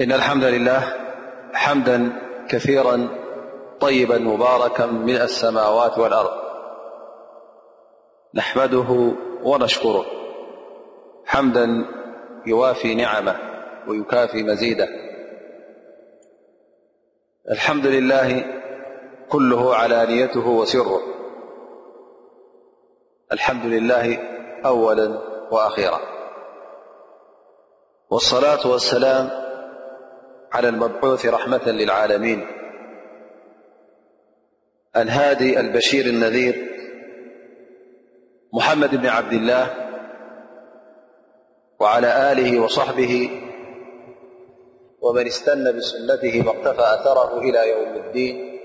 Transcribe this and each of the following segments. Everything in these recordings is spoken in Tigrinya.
إن الحمد لله حمدا كثيرا طيبا مباركا من السماوات والأرض نحمده ونشكره حمدا يوافي نعمه ويكافي مزيده الحمد لله كله علانيته وسره الحمد لله أولا وأخيرا والصلاة والسلام على المبعوث رحمة للعالمين الهادي البشير النذير محمد بن عبد الله وعلى آله وصحبه ومن استن بسنته واقتفى أثره إلى يوم الدين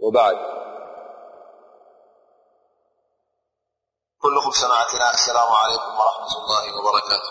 وبعد كلهم سمعتنا السلام عليكم ورحمة الله وبركاته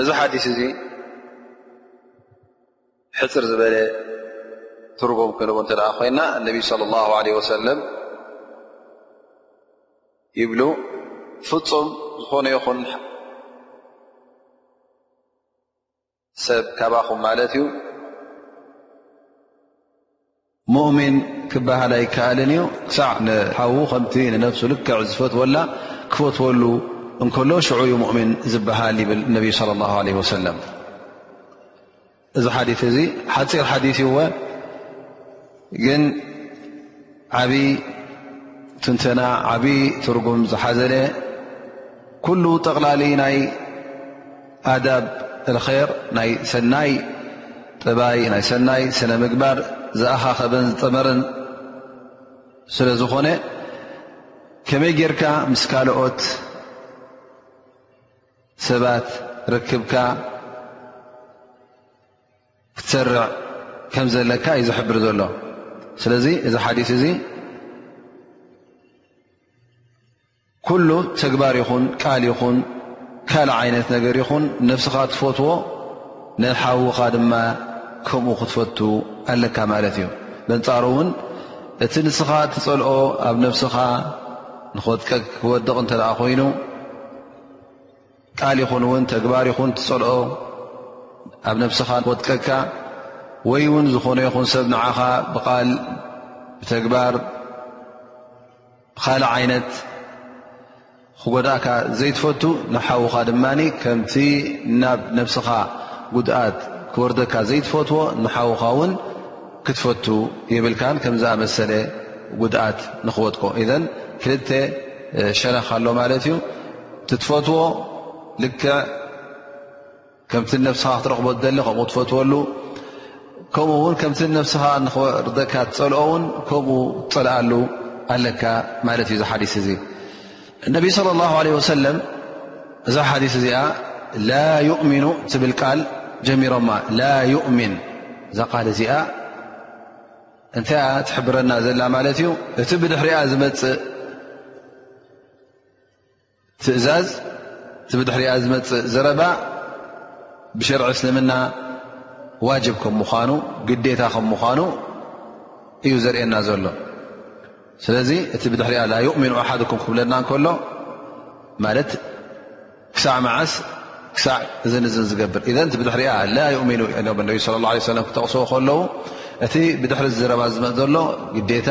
እዚ ሓዲስ እዚ ሕፅር ዝበለ ትርጉም ክንብ እንተ ኮይና እነቢ صለ ላ ለ ወሰለም ይብሉ ፍፁም ዝኾነ ይኹን ሰብ ካባኹም ማለት እዩ ሙእሚን ክበሃል ኣይከኣልን እዩ ክሳዕ ንሓዉ ከምቲ ንነብሱ ልክዕ ዝፈትወላ ክፈትወሉ እንከሎ ሽዑ ዩ ሙእሚን ዝበሃል ይብል ነቢዩ ለ ላ ለ ወሰለም እዚ ሓዲ እዚ ሓፂር ሓዲ እወ ግን ዓብዪ ትንተና ዓብዪ ትርጉም ዝሓዘለ ኩሉ ጠቕላሊ ናይ ኣዳብ ር ናይ ሰናይ ጠባይ ናይ ሰናይ ስነ ምግባር ዝኣኻኸበን ዝጠመረን ስለ ዝኾነ ከመይ ጌርካ ምስ ካልኦት ሰባት ርክብካ ክትሰርዕ ከም ዘለካ እዩ ዝሕብር ዘሎ ስለዚ እዚ ሓዲስ እዚ ኩሉ ተግባር ይኹን ቃል ይኹን ካልእ ዓይነት ነገር ይኹን ነብስኻ ትፈትዎ ንሓውኻ ድማ ከምኡ ክትፈቱ ኣለካ ማለት እዩ በንጻሩ እውን እቲ ንስኻ ትጸልኦ ኣብ ነብስኻ ንክወጥቀቅ ክወድቕ እንተ ኮይኑ ቃል ይኹን እውን ተግባር ይኹን ትጸልኦ ኣብ ነብስኻ ክወጥቀካ ወይ እውን ዝኾነ ይኹን ሰብ ንዓኻ ብቓል ብተግባር ብካልእ ዓይነት ክጎዳእካ ዘይትፈቱ ንሓውኻ ድማ ከምቲ ናብ ነብስኻ ጉድኣት ክወርደካ ዘይትፈትዎ ንሓውኻ እውን ክትፈቱ የብልካን ከም ዝኣመሰለ ጉድኣት ንክወድቆ ኢዘን ክልተ ሸነኽ ኣሎ ማለት እዩ ትትፈትዎ ልክዕ ከምቲ ንነብስኻ ክትረኽቦ ትደሊ ከምኡ ትፈትወሉ ከምኡ ውን ከምቲ ንነብስኻ ንክወርደካ ትፀልኦ ውን ከምኡ ትፀልኣሉ ኣለካ ማለት እዩ እዚ ሓዲስ እዚ እነቢይ ስለ ላ ለ ወሰለም እዛ ሓዲስ እዚኣ ላ ዩእሚኑ ትብል ቃል ጀሚሮማ ላ ዩእሚን እዛ ቃል እዚኣ እንታይኣ ትሕብረና ዘላ ማለት እዩ እቲ ብድሕሪኣ ዝመፅእ ትእዛዝ እቲ ብድሕሪኣ ዝመፅእ ዘረባ ብሸርዒ እስልምና ዋጅብ ከም ምኳኑ ግዴታ ከም ምኳኑ እዩ ዘርእየና ዘሎ ስለዚ እቲ ብድሕሪኣ ላ ዩእሚኑ ኣሓድኩም ክብለና እንከሎ ማለት ክሳዕ መዓስ ክሳዕ እዝን እዝን ዝገብር እዘ እቲ ብድሕሪኣ ላ ዩእሚኑ ም ነቢ ስለ ላ ሰለም ክጠቕስዎ ከለዉ እቲ ብድሕሪ ዝዘረባ ዝመፅ ዘሎ ግዴታ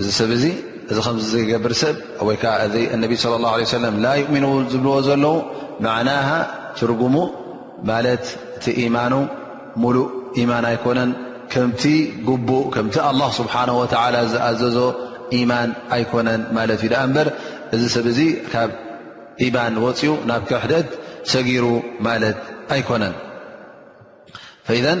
እዚ ሰብ እዚ እዚ ከምዚ ዝገብር ሰብ ወይ ከዓ እዚ እነቢ ስለ ላ ለ ሰለም ላ ይእሚኑ ዝብልዎ ዘለዉ መዕናሃ ትርጉሙ ማለት እቲ ኢማኑ ሙሉእ ኢማን ኣይኮነን ከምቲ ግቡእ ከምቲ ኣላ ስብሓን ወተዓላ ዝኣዘዞ ኢማን ኣይኮነን ማለት እዩ ድኣ እምበር እዚ ሰብ እዚ ካብ ኢማን ወፅኡ ናብ ክሕደት ሰጊሩ ማለት ኣይኮነን ፈዘን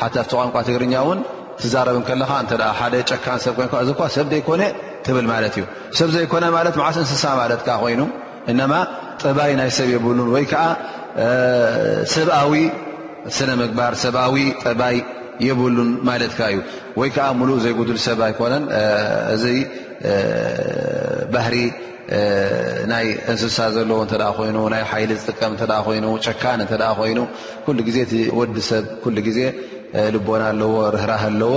ሓታ ኣብቲ ቋንቋ ትግርኛ እውን ትዛረብ እንከለኻ እተ ሓደ ጨካን ሰብ ኮይን እዚ ኳ ሰብ ዘይኮነ ትብል ማለት እዩ ሰብ ዘይኮነ ማለት መዓስ እንስሳ ማለት ከ ኮይኑ እነማ ጥባይ ናይ ሰብ የብሉን ወይ ከዓ ሰብኣዊ ስነ ምግባር ሰብኣዊ ጥባይ የብሉን ማለትካ እዩ ወይ ከዓ ሙሉእ ዘይጉዱል ሰብ ኣይኮነን እዚ ባህሪ ናይ እንስሳ ዘለዎ እተ ኮይኑ ናይ ሓይሊ ዝጥቀም እተ ኮይኑ ጨካን እተ ኮይኑ ኩሉ ግዜ እቲ ወዲ ሰብ ኩሉ ግዜ ልቦና ኣለዎ ርህራህ ኣለዎ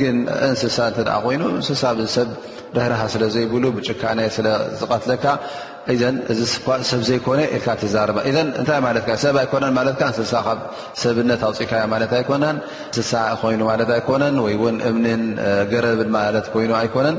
ግን እንስሳ እተ ኮይኑ እንስሳ ብሰብ ርህራሃ ስለ ዘይብሉ ብጭካነ ስለዝቐትለካ እዘን እዚ ስኳ ሰብ ዘይኮነ ኢልካ ትዛረባ እዘን እንታይ ማለት ሰብ ኣይኮነን ማለት እንስሳ ካብ ሰብነት ኣውፅካያ ማለት ኣይኮነን እንስሳ ኮይኑ ማለት ኣይኮነን ወይ እውን እምኒን ገረብን ማለት ኮይኑ ኣይኮነን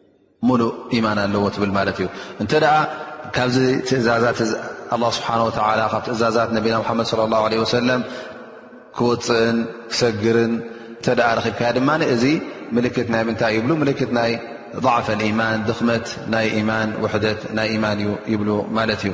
ሙሉእ ኢማን ኣለዎ ትብል ማለት እዩ እንተ ካብዚ ትእዛዛት ኣላ ስብሓን ወተላ ካብ ትእዛዛት ነቢና ሓመድ ለ ላ ለ ወሰለም ክወፅእን ክሰግርን እተ ረኪብካዮ ድማ እዚ ምልክት ናይ ምንታይ ይብሉ ምልክት ናይ ضዕፈ ማን ድኽመት ናይ ማን ውሕደት ናይ ማን እዩ ይብሉ ማለት እዩ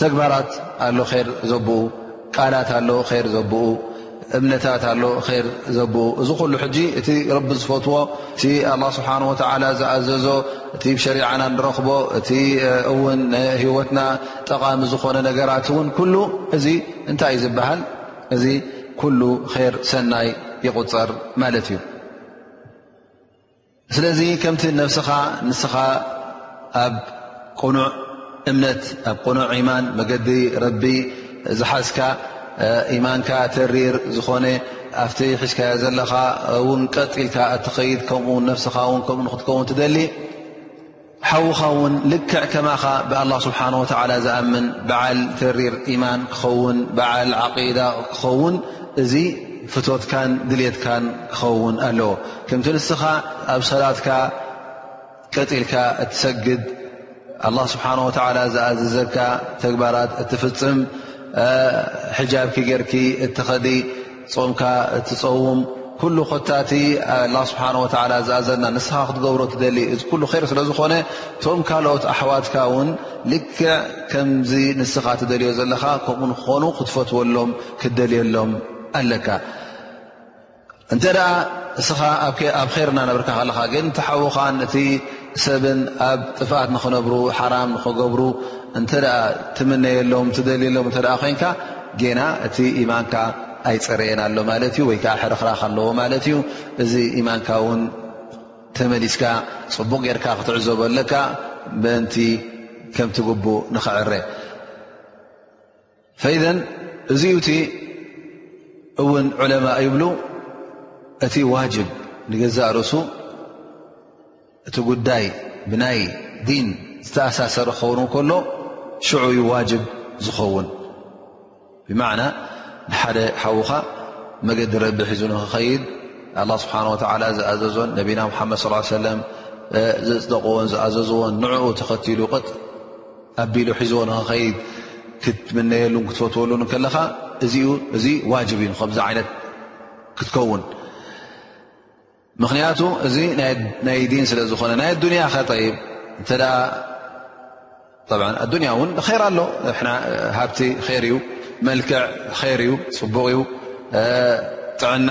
ተግባራት ኣሎ ር ዘብኡ ቃላት ኣሎ ር ዘብኡ እምነታት ኣሎ ር ዘብኡ እዚ ኩሉ ሕጂ እቲ ረቢ ዝፈትዎ እቲ ኣላ ስብሓን ወተዓላ ዝኣዘዞ እቲ ሸሪዓና ንረኽቦ እቲ እውን ህወትና ጠቓሚ ዝኾነ ነገራት እውን ኩሉ እዚ እንታይ እዩ ዝበሃል እዚ ኩሉ ር ሰናይ ይቁፀር ማለት እዩ ስለዚ ከምቲ ነብስኻ ንስኻ ኣብ ቅኑዕ እምነት ኣብ ቅኑዕ ኢማን መገዲ ረቢ ዝሓዝካ ኢማንካ ተሪር ዝኾነ ኣብቲ ሒዝካዮ ዘለኻ እውን ቀጢልካ እትኸይድ ከምኡ ነብስኻ ውን ከምኡ ንክትከውን ትደሊ ሓውኻ ውን ልክዕ ከማኻ ብኣላህ ስብሓን ወተዓላ ዝኣምን በዓል ተሪር ኢማን ክኸውን በዓል ዓቂዳ ክኸውን እዚ ፍቶትካን ድልትካን ክኸውን ኣለዎ ከምቲ ንስኻ ኣብ ሰላትካ ቀፂልካ እትሰግድ ኣላህ ስብሓን ወተዓላ ዝኣዘዘካ ተግባራት እትፍፅም ሕጃብኪ ገርኪ እትኸዲ ጾምካ እትጸውም ኩሉ ኮታቲ ኣላ ስብሓን ወተላ ዝኣዘና ንስኻ ክትገብሮ ትደሊ እዚ ኩሉ ር ስለ ዝኾነ እቶም ካልኦት ኣሕዋትካ እውን ልክዕ ከምዚ ንስኻ ትደልዮ ዘለኻ ከምኡ ንክኾኑ ክትፈትወሎም ክትደልየሎም ኣለካ እንተ ደኣ እስኻ ኣብ ር ናነበርካ ከለኻ ግን ተሓውኻን እቲ ሰብን ኣብ ጥፍኣት ንኽነብሩ ሓራም ንኸገብሩ እንተ ትምነየሎም ትደልየሎም እተ ኮይንካ ጌና እቲ ኢማንካ ኣይፀረየን ኣሎ ማለት እዩ ወይ ከዓ ሕርኽራኽ ኣለዎ ማለት እዩ እዚ ኢማንካ እውን ተመሊስካ ፅቡቕ ጌርካ ክትዕዘቦ ኣለካ ምእንቲ ከምቲ ግቡእ ንኽዕረ ፈኢዘን እዚዩ እቲ እውን ዑለማ ይብሉ እቲ ዋጅብ ንገዛእ ርእሱ እቲ ጉዳይ ብናይ ዲን ዝተኣሳሰረ ክኸውን ከሎ ሽዑ ዩ ዋጅብ ዝኸውን ብማዕና ንሓደ ሓዉኻ መገዲ ረቢ ሒዙ ንክኸይድ ኣላ ስብሓን ወተዓላ ዝኣዘዞን ነቢና ምሓመድ ስ ሰለም ዘፅደቕዎን ዝኣዘዝዎን ንዕኡ ተኸቲሉ ቕጥ ኣቢሉ ሒዝዎ ንክኸይድ ክትምነየሉን ክትፈትወሉን እንከለኻ እዚዩ እዚ ዋጅብ እዩ ንከምዚ ዓይነት ክትከውን ምክንያቱ እዚ ናይ ዲን ስለ ዝኾነ ናይ ኣዱንያ ከጠይ እተ ኣዱንያ እውን ር ኣሎ ሃብቲ ር እዩ መልክዕ ር እዩ ፅቡቕ እዩ ጥዕና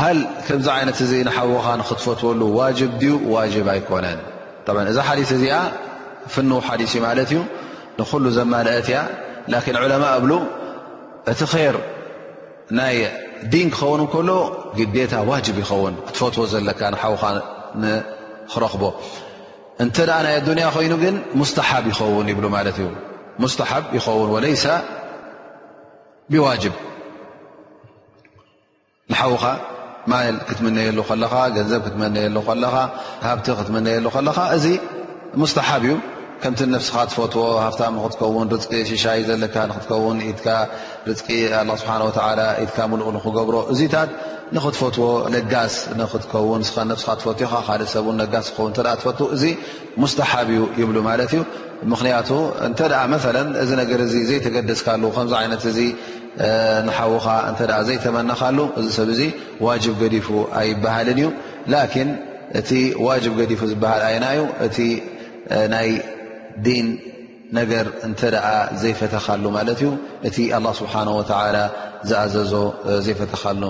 ሃል ከምዚ ዓይነት እዚ ንሓውኻ ንክትፈትወሉ ዋጅብ ድዩ ዋጅብ ኣይኮነን ብ እዛ ሓዲስ እዚኣ ፍንው ሓዲስ እዩ ማለት እዩ ንኩሉ ዘማልአት እያ ላኪን ዑለማ እብሉ እቲ ር ናይ ዲን ክኸውን እንከሎ ግዴታ ዋጅብ ይኸውን ክትፈትዎ ዘለካ ንሓውኻ ንክረኽቦ እንተ ናይ ኣዱንያ ኮይኑ ግን ሙስተሓብ ይኸውን ይብሉ ማለት እዩ ሙስተሓብ ይኸውን ወለይሳ ብዋጅብ ንሓውኻ ማል ክትምነየሉ ከለኻ ገንዘብ ክትመነየሉ ከለኻ ሃብቲ ክትምነየሉ ከለኻ እዚ ሙስተሓብ እዩ ከምቲ ነፍስኻ ትፈትዎ ሃፍታ ንክትከውን ርቂ ሽሻይ ዘለካ ንክትከውን ኢትካ ርቂ ኣላ ስብሓን ወተላ ኢትካ ምልኡ ንክገብሮ እዚታት ንክትፈትዎ ለጋስ ንክትከውን ንስኻ ነፍስኻ ትፈትዮኻ ካልእ ሰብ ን ለጋስ ክኸውን እተ ትፈት እዚ ሙስተሓብ እዩ ይብሉ ማለት እዩ ምክንያቱ እንተ መለ እዚ ነገር እዚ ዘይተገደስካሉ ከምዚ ዓይነት እዚ ንሓውኻ እንተ ዘይተመነኻሉ እዚ ሰብ እዚ ዋጅብ ገዲፉ ኣይበሃልን እዩ ላኪን እቲ ዋጅብ ገዲፉ ዝበሃል ኣይና እዩ እቲ ናይ ዲን ነገር እንተ ዘይፈተኻሉ ማለት እዩ እቲ ኣላ ስብሓን ወተላ ዝኣዘዞ ዘይፈተኻሉ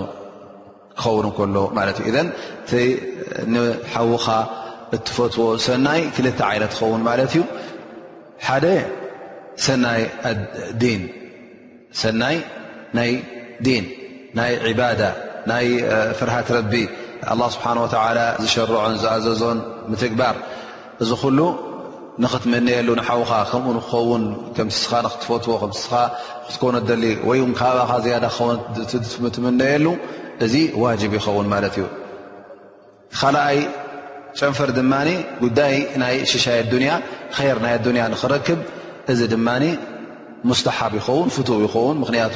ክኸውን ከሎ ማለት እዩ እዘን እቲ ንሓውኻ እትፈትዎ ሰናይ ክልተ ዓይነት ክኸውን ማለት እዩ ሓደ ሰናይ ዲን ሰናይ ናይ ዲን ናይ ዕባዳ ናይ ፍርሃት ረቢ ኣላ ስብሓን ወተዓላ ዝሸርዖን ዝኣዘዞን ምትግባር እዚ ኩሉ ንኽትምነየሉ ንሓውኻ ከምኡ ንክኸውን ከም ስኻ ንክትፈትዎ ከም ስኻ ክትኮኖ ደሊ ወይ ውን ካባኻ ዝያዳ ክኸውን ትምነየሉ እዚ ዋጅብ ይኸውን ማለት እዩ ካልኣይ ጨንፈር ድማ ጉዳይ ናይ ሽሻይ ኣዱንያ ኸር ናይ ኣዱንያ ንኽረክብ እዚ ድማ ሙስተሓብ ይኸውን ፍትው ይኸውን ምኽንያቱ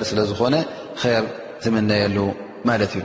ር ስለ ዝኾነ ር ትምነየሉ ማለት እዩ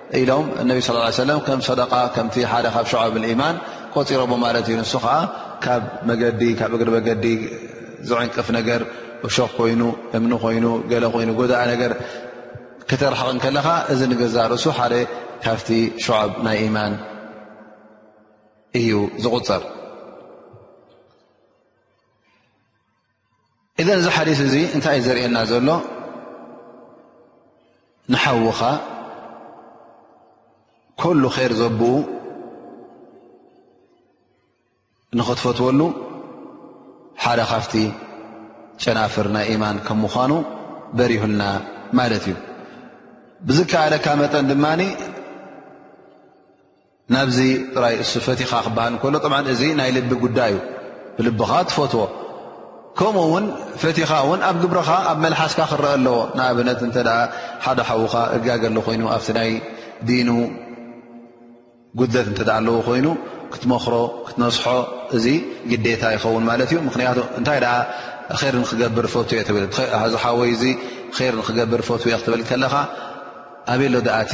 ኢሎም እነቢ ስ ሰለም ከም ሰደቃ ከምቲ ሓደ ካብ ሸዕብ ኢማን ቆፂሮሞ ማለት እዩ ንሱ ከዓ ካብ መገዲ ካብ እግሪ መገዲ ዝዕንቅፍ ነገር እሾክ ኮይኑ እምኒ ኮይኑ ገለ ኮይኑ ጎዳኢ ነገር ክተርሕቕ እንከለኻ እዚ ንገዛ ርእሱ ሓደ ካብቲ ሸዕብ ናይ ኢማን እዩ ዝቁፀር እዘን እዚ ሓዲስ እዚ እንታይ እዩ ዘርእየና ዘሎ ንሓውኻ ኩሉ ኼር ዘብኡ ንኽትፈትወሉ ሓደ ካፍቲ ጨናፍር ናይ ኢማን ከም ምዃኑ በሪሁልና ማለት እዩ ብዝከኣለካ መጠን ድማ ናብዚ ጥራይ እሱ ፈቲኻ ክበሃል እንከሎ ብ እዚ ናይ ልቢ ጉዳይ እዩ ብልብኻ ትፈትዎ ከምኡ ውን ፈቲኻ ውን ኣብ ግብርኻ ኣብ መልሓስካ ክረአ ኣለዎ ንኣብነት እተ ሓደ ሓዉኻ እጋገ ሎ ኮይኑ ኣብቲ ናይ ዲኑ ጉድለት እተ ኣለዎ ኮይኑ ክትመኽሮ ክትነስሖ እዚ ግዴታ ይኸውን ማለት እዩ ምክንያቱ እንታይ ኣ ር ንክገብር ፈት እየ ትብል ዝሓወይ ዚ ር ንክገብር ፈት እየ ክትብል ከለኻ ኣበሎ ዳኣቲ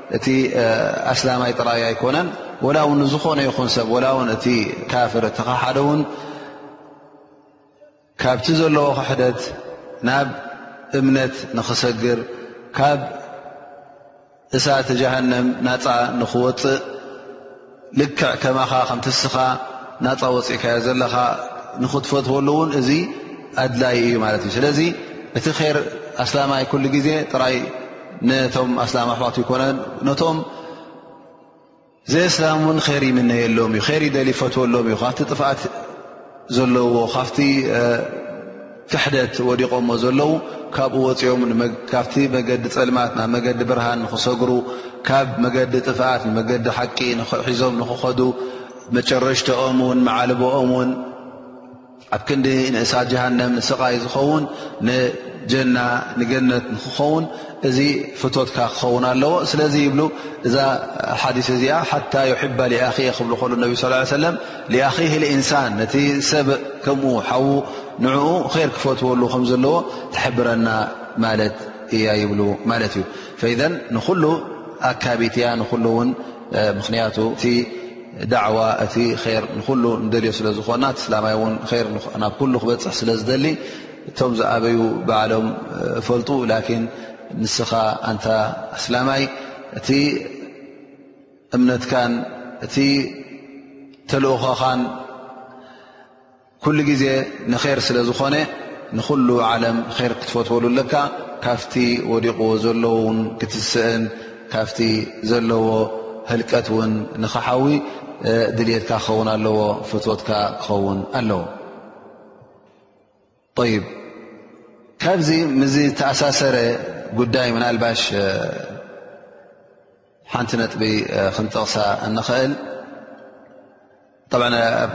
እቲ ኣስላማይ ጥራይ ኣይኮነን ወላ ውን ንዝኾነ ይኹን ሰብ ወላ ውን እቲ ካፍር እተኸሓደ ውን ካብቲ ዘለዎ ክሕደት ናብ እምነት ንኽሰግር ካብ እሳተ ጀሃንም ናፃ ንኽወፅእ ልክዕ ከማኻ ከምቲ እስኻ ናፃ ወፂእካዮ ዘለኻ ንኽትፈትወሉ እውን እዚ ኣድላይ እዩ ማለት እዩ ስለዚ እቲ ር ኣስላማይ ኩሉ ግዜ ጥራይ ነቶም ኣስላም ኣሕዋት ይኮነ ነቶም ዘእስላም እውን ር ይምነየሎም እዩ ር ይደሊ ይፈትወሎም እዩ ካብቲ ጥፍኣት ዘለዎ ካብቲ ክሕደት ወዲቖሞ ዘለዉ ካብኡ ወፂኦም ካብቲ መገዲ ፀልማት ናብ መገዲ ብርሃን ንክሰግሩ ካብ መገዲ ጥፍኣት ንመገዲ ሓቂ ሒዞም ንክኸዱ መጨረሽተኦም እውን መዓልቦኦም እውን ኣብ ክንዲ ንእሳት ጀሃንም ንስቓይ ዝኸውን ንጀና ንገነት ንክኸውን እዚ ፍቶትካ ክኸውን ኣለዎ ስለዚ ይብሉ እዛ ሓዲስ እዚኣ ሓታ ዩሕባ ሊኣኺ ክብሉ ከሉ ነቢ ስ ሰለም ሊኣኺህ ልእንሳን ነቲ ሰብ ከምኡ ሓዉ ንዕኡ ኼር ክፈትወሉ ከም ዘለዎ ትሕብረና ማለት እያ ይብሉ ማለት እዩ ፈኢዘን ንዅሉ ኣካቢት እያ ንዅሉ እውን ምኽንያቱ እቲ ዳዕዋ እቲ ር ንዅሉ ንደልዮ ስለ ዝዀና እቲ እስላማይ እውን ር ናብ ኵሉ ክበፅሕ ስለ ዝደሊ እቶም ዝኣበዩ ባዕሎም ፈልጡ ላኪን ንስኻ ኣንታ እስላማይ እቲ እምነትካን እቲ ተልእኾኻን ኩሉ ግዜ ንኼር ስለ ዝኾነ ንኹሉ ዓለም ር ክትፈትወሉ ኣለካ ካብቲ ወዲቕዎ ዘለውን ክትስእን ካብቲ ዘለዎ ህልቀት እውን ንኽሓዊ ድልትካ ክኸውን ኣለዎ ፍትወትካ ክኸውን ኣለዎ ጠይብ ካብዚ ምዚ ተኣሳሰረ ጉዳይ ምናልባሽ ሓንቲ ነጥቢ ክንጠቕሳ እንኽእል ብ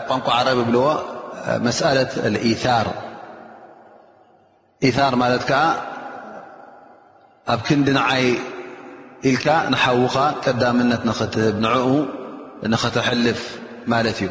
ቋንቋ ዓረብ ይብልዎ መስኣለት ኢታር ኢታር ማለት ከዓ ኣብ ክንዲ ንዓይ ኢልካ ንሓዉኻ ቀዳምነት ንኽትህብ ንዕኡ ንኽተሕልፍ ማለት እዩ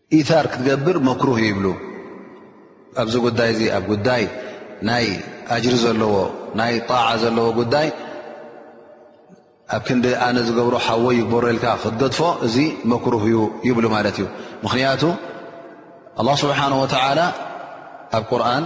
ኢታር ክትገብር መክሩህ ይብሉ ኣብዚ ጉዳይ እዚ ኣብ ጉዳይ ናይ ኣጅሪ ዘለዎ ናይ ጣዓ ዘለዎ ጉዳይ ኣብ ክንዲ ኣነ ዝገብሮ ሓወ ይግበረልካ ክትገድፎ እዚ መክሩህ እዩ ይብሉ ማለት እዩ ምክንያቱ ኣላ ስብሓን ወተላ ኣብ ቁርን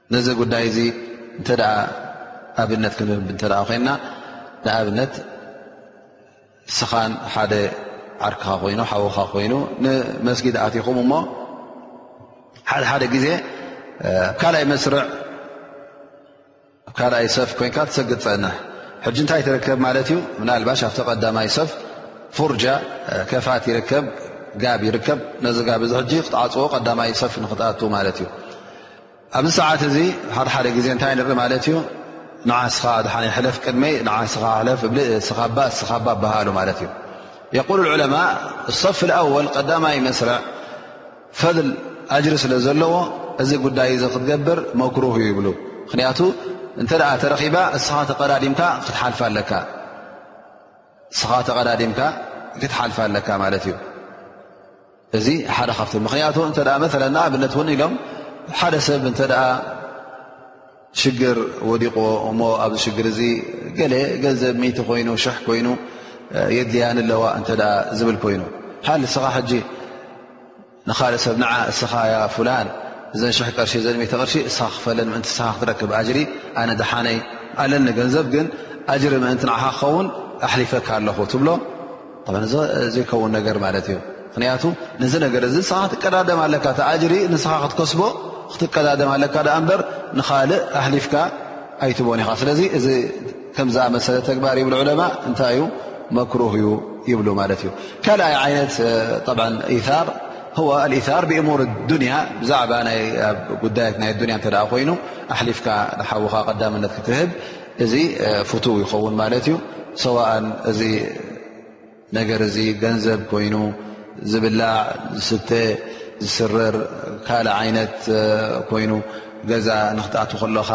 ነዚ ጉዳይ እዚ እንተ ኣብነት ክንህብ እንተ ኮይና ንኣብነት ንስኻን ሓደ ዓርክኻ ኮይኑ ሓዉኻ ኮይኑ ንመስጊድ ኣትኹም እሞ ሓደ ሓደ ግዜ ኣብ ካልኣይ መስርዕ ኣብ ካልኣይ ሰፍ ኮይንካ ትሰግድ ፀንሕ ሕጂ እንታይ ትርከብ ማለት እዩ ምናልባሽ ኣብቲ ቀዳማይ ሰፍ ፉርጃ ከፋት ይርከብ ጋብ ይርከብ ነዚ ጋብ እዚ ሕጂ ክትዓፅዎ ቀዳማይ ሰፍ ንክትኣትው ማለት እዩ ኣብዚ ሰዓት እዚ ሓደሓደ ግዜ እንታይ ንርኢ ማለት እዩ ንዓስኻ ድሓን ይሕለፍ ቅድመይ ንዓስኻ ሕለፍ እብ እስኻ ባ እስኻ ባ ብሃሉ ማለት እዩ የቁል ዑለማ ሶፍ ኣወል ቀዳማይ መስርዕ ፈል ኣጅሪ ስለ ዘለዎ እዚ ጉዳይ እዚ ክትገብር መክሩህ ይብሉ ምክንያቱ እንተ ተረኺባ እስኻ ተቀዳዲምካ ክትሓልፋ ኣለካ እስኻ ተቀዳዲምካ ክትሓልፋ ኣለካ ማለት እዩ እዚ ሓደ ካብቲ ምክንያቱ እተ መለ ንኣብነት እውን ኢሎም ሓደ ሰብ እንተ ሽግር ወዲቁ እሞ ኣብዚ ሽግር እዚ ገለ ገንዘብ ሚቲ ኮይኑ ሽሕ ኮይኑ የድልያን ኣለዋ እተ ዝብል ኮይኑ ሓል እስኻ ሕጂ ንካልእ ሰብ ንዓ እስኻ ያ ፍላን እዘን ሽሕ ቅርሺ ዘን ሚቲ ቅርሺ እስኻ ክፈለን ምእንቲ እስኻ ክትረክብ ኣጅሪ ኣነ ድሓነይ ኣለኒ ገንዘብ ግን ኣጅሪ ምእንቲ ንዓኻ ክኸውን ኣሕሊፈካ ኣለኹ ትብሎ ዘይከውን ነገር ማለት እዩ ምክንያቱ ነዚ ነገር እዚ ንስኻ ክትቀዳደም ኣለካ እቲ ኣጅሪ ንስኻ ክትከስቦ ክትቀዳደም ኣለካ ዳኣ እምበር ንኻልእ ኣሕሊፍካ ኣይትቦን ኢኻ ስለዚ እዚ ከም ዝኣመሰለ ተግባር ይብሉ ዕለማ እንታይ እዩ መክሩህ እዩ ይብሉ ማለት እዩ ካልኣይ ዓይነት ታር ኣልኢታር ብእሙር ዱንያ ብዛዕባ ጉዳያት ናይ ኣዱንያ እተ ኮይኑ ኣሕሊፍካ ንሓውኻ ቀዳምነት ክትህብ እዚ ፍቱው ይኸውን ማለት እዩ ሰዋእን እዚ ነገር እዚ ገንዘብ ኮይኑ ዝብላዕ ዝስተ ዝስረር ካልእ ዓይነት ኮይኑ ገዛ ንክትኣት ከለካ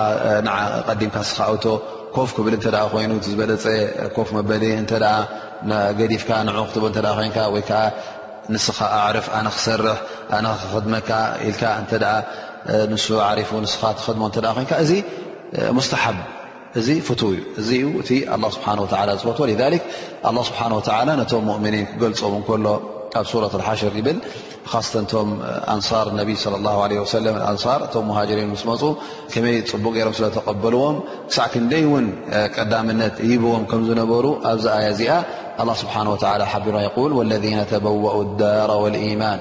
ን ቀዲምካ ስካኣቶ ኮፍ ክብል እተ ኮይኑ ዝበለፀ ኮፍ መበሊ እተ ገዲፍካ ን ክትብ እተ ኮንካ ወይከዓ ንስካ ኣዕርፍ ኣነ ክሰርሕ ኣነ ክክድመካ ኢልካ እተ ንሱ ዓሪፉ ንስካ ትክድሞ እተ ኮይንካ እዚ ሙስታሓብ እዚ ፍትው እዩ እዚ ዩ እቲ ኣላ ስብሓን ወተላ ዝፈትዎ ሊክ ኣላ ስብሓን ወተላ ነቶም ሙእምኒን ክገልፆም እንከሎ ኣብ ሱረት ሓሽር ይብል ካስተንቶም ኣንሳር ነቢ ለ ላ ለ ወሰለም ኣንሳር እቶም መሃጀሪን ምስ መፁ ከመይ ፅቡቅ ገይሮም ስለ ተቐበልዎም ክሳዕ ክንደይ እውን ቀዳምነት ይህብዎም ከም ዝነበሩ ኣብዚ ኣያ እዚኣ ኣላ ስብሓን ወተላ ሓቢሮም ይል ወለነ ተበዋኡ ዳራ ወልኢማን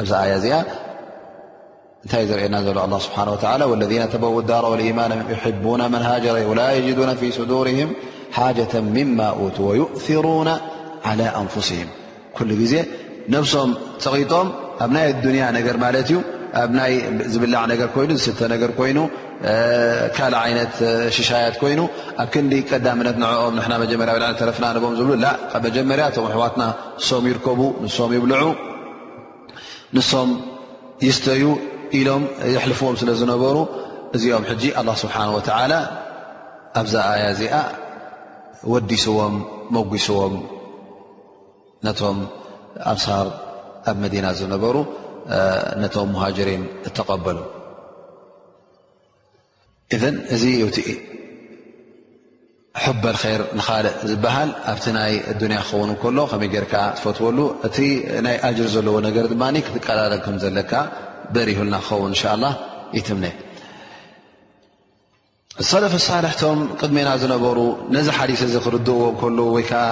ኣብዚ ኣያ እዚኣ እንታይ ዘርእና ዘሎ ኣላ ስብሓን ወተላ ወለذነ ተበው ዳር ወልኢማን ዩሕቡና መን ሃጀረ ወላ የጅዱና ፊ ስዱርህም ሓጀተ ምማ ቱ ወዩእሩና ዓላ ኣንፍስህም ኩሉ ግዜ ነብሶም ፀቒጦም ኣብ ናይ ኣዱንያ ነገር ማለት እዩ ኣብ ናይ ዝብላዕ ነገር ኮይኑ ዝስተ ነገር ኮይኑ ካልእ ዓይነት ሽሻያት ኮይኑ ኣብ ክንዲ ቀዳምነት ንዕኦም ንና መጀመርያ ብላዕሊ ተረፍና ንቦም ዝብሉ ላ ካብ መጀመርያ እቶም ኣሕዋትና ንሶም ይርከቡ ንሶም ይብልዑ ንሶም ይስተዩ ኢሎም የሕልፍዎም ስለ ዝነበሩ እዚኦም ሕጂ ኣላ ስብሓን ወተዓላ ኣብዛ ኣያ እዚኣ ወዲስዎም መጒስዎም ነቶም ኣንሳር ኣብ መዲና ዝነበሩ ነቶም ሙሃጅሪን እተቐበሉ እዘን እዚ እዩ እቲ ሕበል ር ንኻልእ ዝበሃል ኣብቲ ናይ ኣዱንያ ክኸውን ከሎ ከመይ ጌርካ ትፈትወሉ እቲ ናይ ኣጅር ዘለዎ ነገር ድማ ክትቀላለ ከም ዘለካ በሪሁልና ክኸውን እንሻ ላ ይትምነ ሰለፍ ሳልሕቶም ቅድሜና ዝነበሩ ነዚ ሓዲስ እዚ ክርድእዎ ከሉ ወይ ከዓ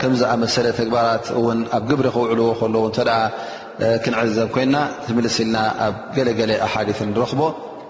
ከም ዝኣመሰለ ተግባራት እውን ኣብ ግብሪ ክውዕልዎ ከለዉ እተ ክንዕዘብ ኮይና ትምልስ ኢልና ኣብ ገለገለ ኣሓዲ ንረኽቦ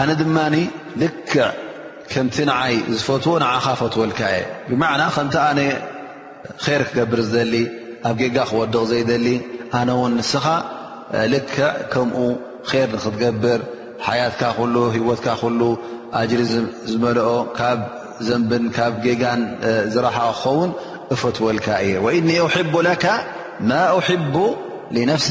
ኣነ ድማ ልክዕ ከምቲ ንዓይ ዝፈትዎ ንዓኻ ፈትወልካ እየ ብማዕና ከምቲ ኣነ ር ክገብር ዝደሊ ኣብ ጌጋ ክወድቕ ዘይደሊ ኣነ እውን ንስኻ ልክዕ ከምኡ ር ንክትገብር ሓያትካ ኩሉ ሂወትካ ኩሉ ኣጅሪ ዝመልኦ ካብ ዘንብን ካብ ጌጋን ዝረሓቐ ክኸውን እፈትወልካ እየ ወእኒ ኡሕቡ ለካ ማ ኡሕቡ ንነፍሲ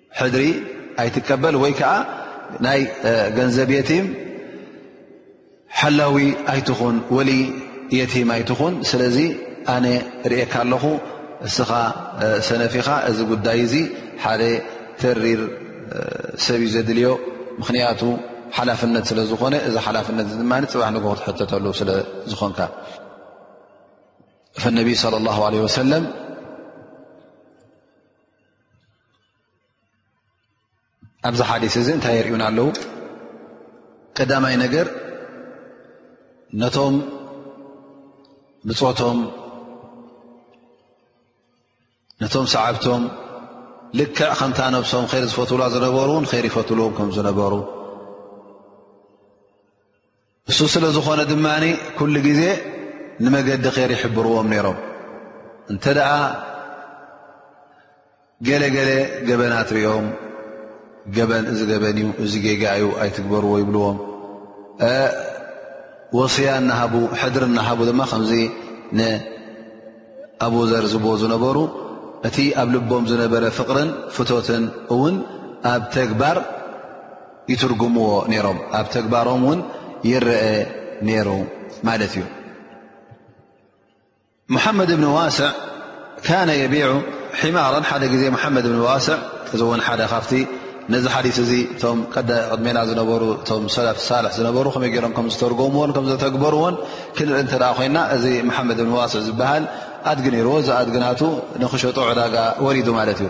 ሕድሪ ኣይትቀበል ወይ ከዓ ናይ ገንዘብ የቲም ሓላዊ ኣይትኹን ወሊ የቲም ኣይትኹን ስለዚ ኣነ ርእካ ኣለኹ እስኻ ሰነፊኻ እዚ ጉዳይ እዚ ሓደ ተሪር ሰብ እዩ ዘድልዮ ምክንያቱ ሓላፍነት ስለ ዝኾነ እዚ ሓላፍነት ድማ ፅባሕ ንግ ክትሕተተሉ ስለ ዝኾንካ ነቢይ ለ ላ ለ ወሰለም ኣብዚ ሓዲስ እዚ እንታይ የርእዩና ኣለዉ ቀዳማይ ነገር ነቶም ብፆቶም ነቶም ሰዓብቶም ልክዕ ከምታ ነብሶም ር ዝፈትውላ ዝነበሩ ውን ር ይፈትልዎም ከም ዝነበሩ እሱ ስለ ዝኾነ ድማ ኩሉ ግዜ ንመገዲ ኼር ይሕብርዎም ነይሮም እንተ ደኣ ገለገለ ገበናት ርኦም ገበን እዚ ገበን እዩ እዚ ጌጋ እዩ ኣይትግበርዎ ይብልዎም ወስያ እናሃቡ ሕድሪ እናሃቡ ድማ ከምዚ ንኣብዘር ዝብዎ ዝነበሩ እቲ ኣብ ልቦም ዝነበረ ፍቕርን ፍቶትን እውን ኣብ ተግባር ይትርጉምዎ ነይሮም ኣብ ተግባሮም እውን ይረአ ነይሩ ማለት እዩ ሙሓመድ እብኒ ዋስዕ ካነ የቢዑ ሒማራ ሓደ ግዜ ሙሓመድ እብኒ ዋስዕ እዚ እውን ሓደ ካብቲ ነዚ ሓዲስ እዚ እቶም ቅድሜና ዝነበሩ እቶም ሰለፍ ሳልሕ ዝነበሩ ከመይ ገይሮም ከም ዝተርጎምዎን ከም ዘተግበርዎን ክንርኢ እንተ ኮይና እዚ መሓመድ እብኒ ዋስዕ ዝበሃል ኣድጊ ነይርዎ እዚ ኣድግናቱ ንክሸጦ ዕዳጋ ወሪዱ ማለት እዩ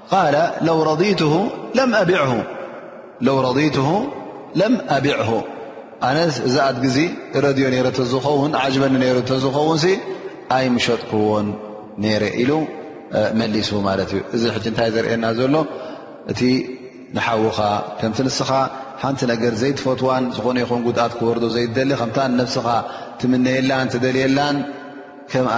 ቃለ ለው ረዲቱሁ ለም ኣቢዕሁ ኣነ እዚ ኣድጊ ዙ ረድዮ ነረ እተዝኸውን ዓጅበኒ ነሩ እተዝኸውን ኣይ ምሸጥክዎን ነረ ኢሉ መሊሱ ማለት እዩ እዚ ሕጂ እንታይ ዘርእየና ዘሎ እቲ ንሓውኻ ከምቲ ንስኻ ሓንቲ ነገር ዘይትፈትዋን ዝኾነ ይኹን ጉድኣት ክወርዶ ዘይደሊ ከምታ ንነብስኻ ትምነየላን ትደልየላን ከምኣ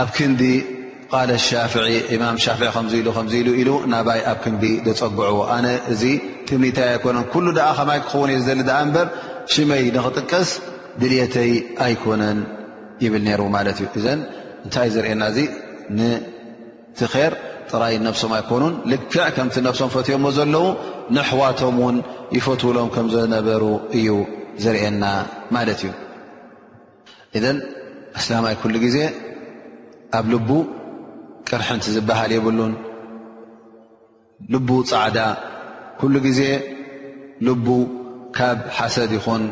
ኣብ ክንዲ ቃለ ሻፍዒ እማም ሻፍዒ ከምዚ ኢሉ ከምዚ ኢሉ ኢሉ ናባይ ኣብ ክንዲ ዘፀግዑዎ ኣነ እዚ ትምኒተይ ኣይኮነን ኩሉ ድኣ ከማይ ክኸውን እየ ዝደሊ ድኣ እምበር ሽመይ ንኽጥቀስ ድልየተይ ኣይኮነን ይብል ነይሩ ማለት እዩ እዘን እንታይ ዝርእየና እዚ ንቲ ር ጥራይ ነብሶም ኣይኮኑን ልክዕ ከምቲ ነብሶም ፈትዮሞ ዘለዉ ንኣሕዋቶም እውን ይፈትውሎም ከም ዝነበሩ እዩ ዝርእየና ማለት እዩ እዘን ኣስላማይ ኩሉ ግዜ ኣብ ልቡ ቅርሕንቲ ዝበሃል የብሉን ልቡ ፃዕዳ ኩሉ ግዜ ልቡ ካብ ሓሰድ ይኹን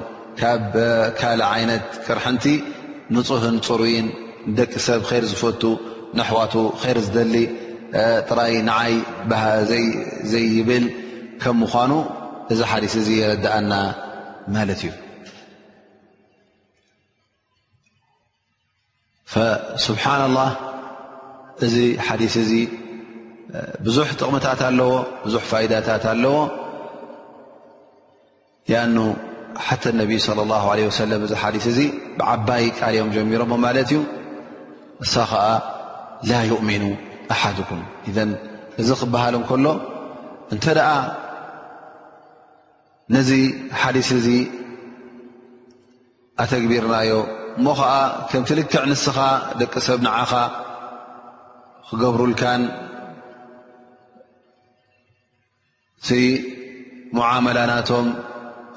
ካብ ካልእ ዓይነት ቅርሕንቲ ንፁህን ፅሩይን ንደቂ ሰብ ር ዝፈቱ ንኣሕዋቱ ር ዝደሊ ጥራይ ንዓይ ዘይብል ከም ምኳኑ እዚ ሓዲስ እዚ የረድኣና ማለት እዩ ስብሓና ላህ እዚ ሓዲስ እዚ ብዙሕ ጥቕምታት ኣለዎ ብዙሕ ፋይዳታት ኣለዎ ኣኑ ሓተ ነቢይ ለ ላ ለ ወሰለም እዚ ሓዲስ እዚ ብዓባይ ቃል ዮም ጀሚሮሞ ማለት እዩ እሳ ከዓ ላ ይእሚኑ ኣሓድኩም እዘ እዚ ክበሃል እንከሎ እንተ ነዚ ሓዲስ እዚ ኣተግቢርናዮ እሞ ኸዓ ከምቲ ልክዕ ንስኻ ደቂ ሰብ ንዓኻ ክገብሩልካን እቲ ሙዓመላ ናቶም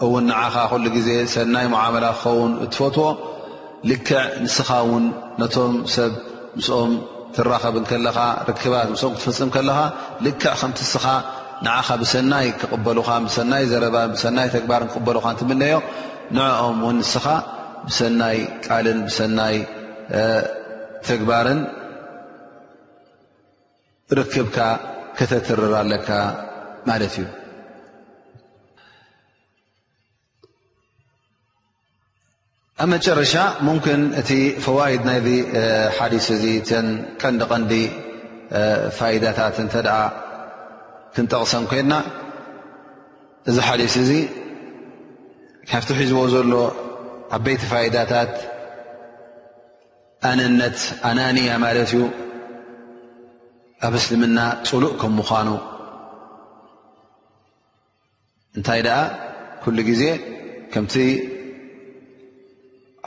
እውን ንዓኻ ኩሉ ግዜ ሰናይ ሙዓመላ ክኸውን እትፈትዎ ልክዕ ንስኻ ውን ነቶም ሰብ ምስኦም ትራኸብ ከለኻ ርክባት ምስኦም ክትፍፅም ከለኻ ልክዕ ከምቲ እስኻ ንዓኻ ብሰናይ ክቕበሉኻ ብሰናይ ዘረባ ብሰናይ ተግባርን ክቕበሉኻ ትምነዮ ንዕኦም ውን ንስኻ ብሰናይ ቃልን ብሰናይ ተግባርን ርክብካ ከተትርር ኣለካ ማለት እዩ ኣብ መጨረሻ ሙምክን እቲ ፈዋይድ ናይ ሓዲስ እዚ እተን ቀንዲ ቀንዲ ፋይዳታት እንተ ክንጠቕሰን ኮይንና እዚ ሓዲስ እዚ ካብቲ ሒዝዎ ዘሎ ዓበይቲ ፋይዳታት ኣነነት ኣናንያ ማለት እዩ ኣብ እስልምና ፅሉእ ከም ምዃኑ እንታይ ደኣ ኩሉ ግዜ ከምቲ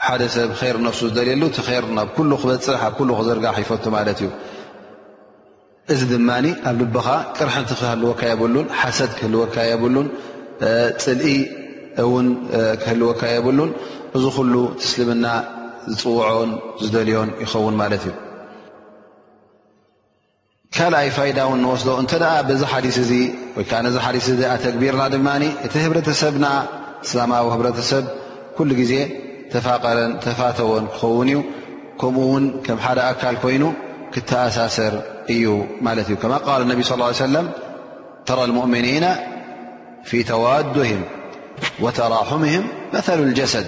ሓደ ሰብ ር ነፍሱ ዝደልየሉ እቲ ር ናብ ኩሉ ክበፅሕ ኣብ ኩሉ ክዝርጋሕ ይፈቱ ማለት እዩ እዚ ድማ ኣብ ልብኻ ቅርሕንቲ ክህልወካ የብሉን ሓሰድ ክህልወካ የብሉን ፅልኢ እውን ክህልወካ የብሉን እዚ ኩሉ ትስልምና ዝፅውዖን ዝደልዮን ይኸውን ማለት እዩ ካልኣይ ፋይዳ ውን ንወስዶ እንተ በዚ ሓዲስ እዚ ወይከ ነዚ ሓዲስ እዚ ኣተግቢርና ድማ እቲ ህብረተሰብና እስላማዊ ህብረተሰብ ኩሉ ግዜ ተፋቀረን ተፋተወን ክኸውን እዩ ከምኡ ውን ከም ሓደ ኣካል ኮይኑ ክተኣሳሰር እዩ ማለት እዩ ከማ ቃል ነቢ ስ ሰለም ተራ ሙእምኒና ፊ ተዋድህም ወተራሑምህም መሉ ጀሰድ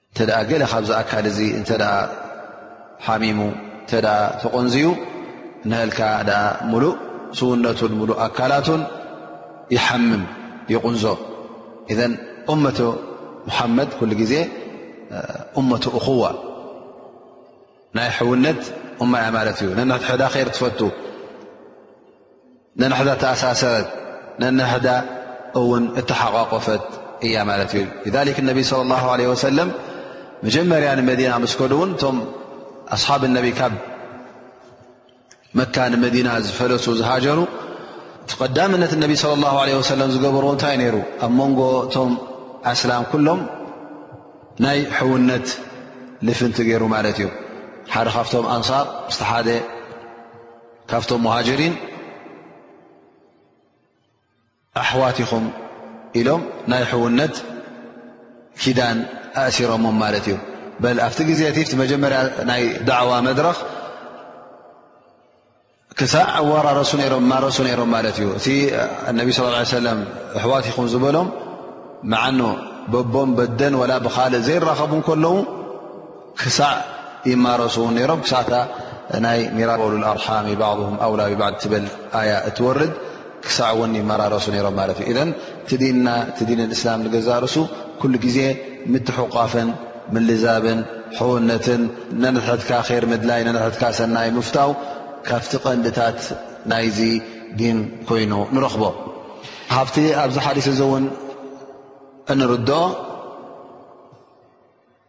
እንተ ገለ ካብዚ ኣካል እዚ እንተ ሓሚሙ እተ ተቖንዝዩ ናልካ ኣ ሙሉእ ስውነቱን ሙሉእ ኣካላቱን ይሓምም ይቑንዞ እዘ እመቶ ሙሓመድ ኩሉ ግዜ እመቶ እኹዋ ናይ ሕውነት እማ እያ ማለት እዩ ነንሕድሕዳ ር ትፈቱ ነንሕዳ ተኣሳሰረት ነንሕዳ እውን እተሓቋቆፈት እያ ማለት እዩ ነቢ صለ ላ ለ ወሰለም መጀመርያ ንመዲና ምስ ከዱ እውን እቶም ኣስሓብ ነቢ ካብ መካ ንመዲና ዝፈለሱ ዝሃጀሩ እቲ ቀዳምነት ነቢ صለ ላ ለ ወሰለም ዝገበርዎ እንታይ ነይሩ ኣብ መንጎ እቶም ኣስላም ኩሎም ናይ ሕውነት ልፍንቲ ገይሩ ማለት እዩ ሓደ ካብቶም ኣንሳር ምስ ሓደ ካብቶም ሙሃጅሪን ኣሕዋት ኢኹም ኢሎም ናይ ሕውነት ኪዳን ኣእሲሮሞም ማለት እዩ በል ኣብቲ ግዜ እቲ ቲ መጀመርያ ናይ ዳዕዋ መድረኽ ክሳዕ ኣዋራረሱ ሮም ማረሱ ነይሮም ማለት እዩ እቲ ነቢ ስ ሰለም ኣሕዋት ኢኹም ዝበሎም መዓኑ በቦም በደን ወላ ብካልእ ዘይራኸቡ ከለዉ ክሳዕ ይማረሱ ውን ነሮም ክሳዕታ ናይ ሚራ ኦሉል ኣርሓሚ ባዕም ኣውላ ብባዕድ ትበል ኣያ እትወርድ ክሳዕ እውን ይመራረሱ ነሮም ማለት እዩ እዘን ትዲንና ትዲን እስላም ንገዛርሱ ኩሉ ግዜ ምትሕቋፍን ምልዛብን ሕውነትን ነንሕትካ ር ምድላይ ነንሕትካ ሰናይ ምፍታው ካብቲ ቀንድታት ናይዚ ዲን ኮይኑ ንረኽቦ ሃብቲ ኣብዚ ሓዲስ እዚ እውን እንርድኦ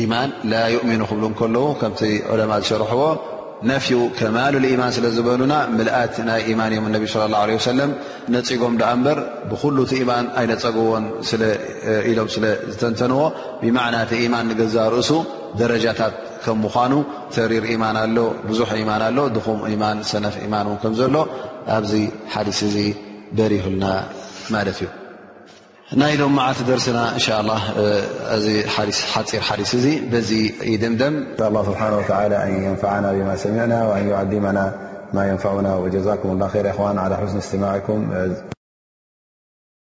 ኢማን ላ ዩእሚኑ ክብሉ እንከለዉ ከምቲ ዑለማ ዝሸርሕዎ ነፍዩ ከማል ልኢማን ስለ ዝበሉና ምልኣት ናይ ኢማን እዮም እነቢ ስለ ላሁ ለ ወሰለም ነፂጎም ድኣ እምበር ብኩሉ እቲ ኢማን ኣይነፀግዎን ኢሎም ስለ ዝተንተንዎ ብማዕና እቲ ኢማን ንገዛ ርእሱ ደረጃታት ከም ምኳኑ ተሪር ኢማን ኣሎ ብዙሕ ኢማን ኣሎ ድኹም ኢማን ሰነፍ ኢማን እውን ከም ዘሎ ኣብዚ ሓዲስ እዚ በሪሁልና ማለት እዩ نيلم معت درسنا إن شاء الله حر حدث ي بذي ي دمدم س الله سبحانه وتعالى أن ينفعنا بما سمعنا وأن يعدمنا ما ينفعنا وجزاكم الله خير خوان على حسن استماعكم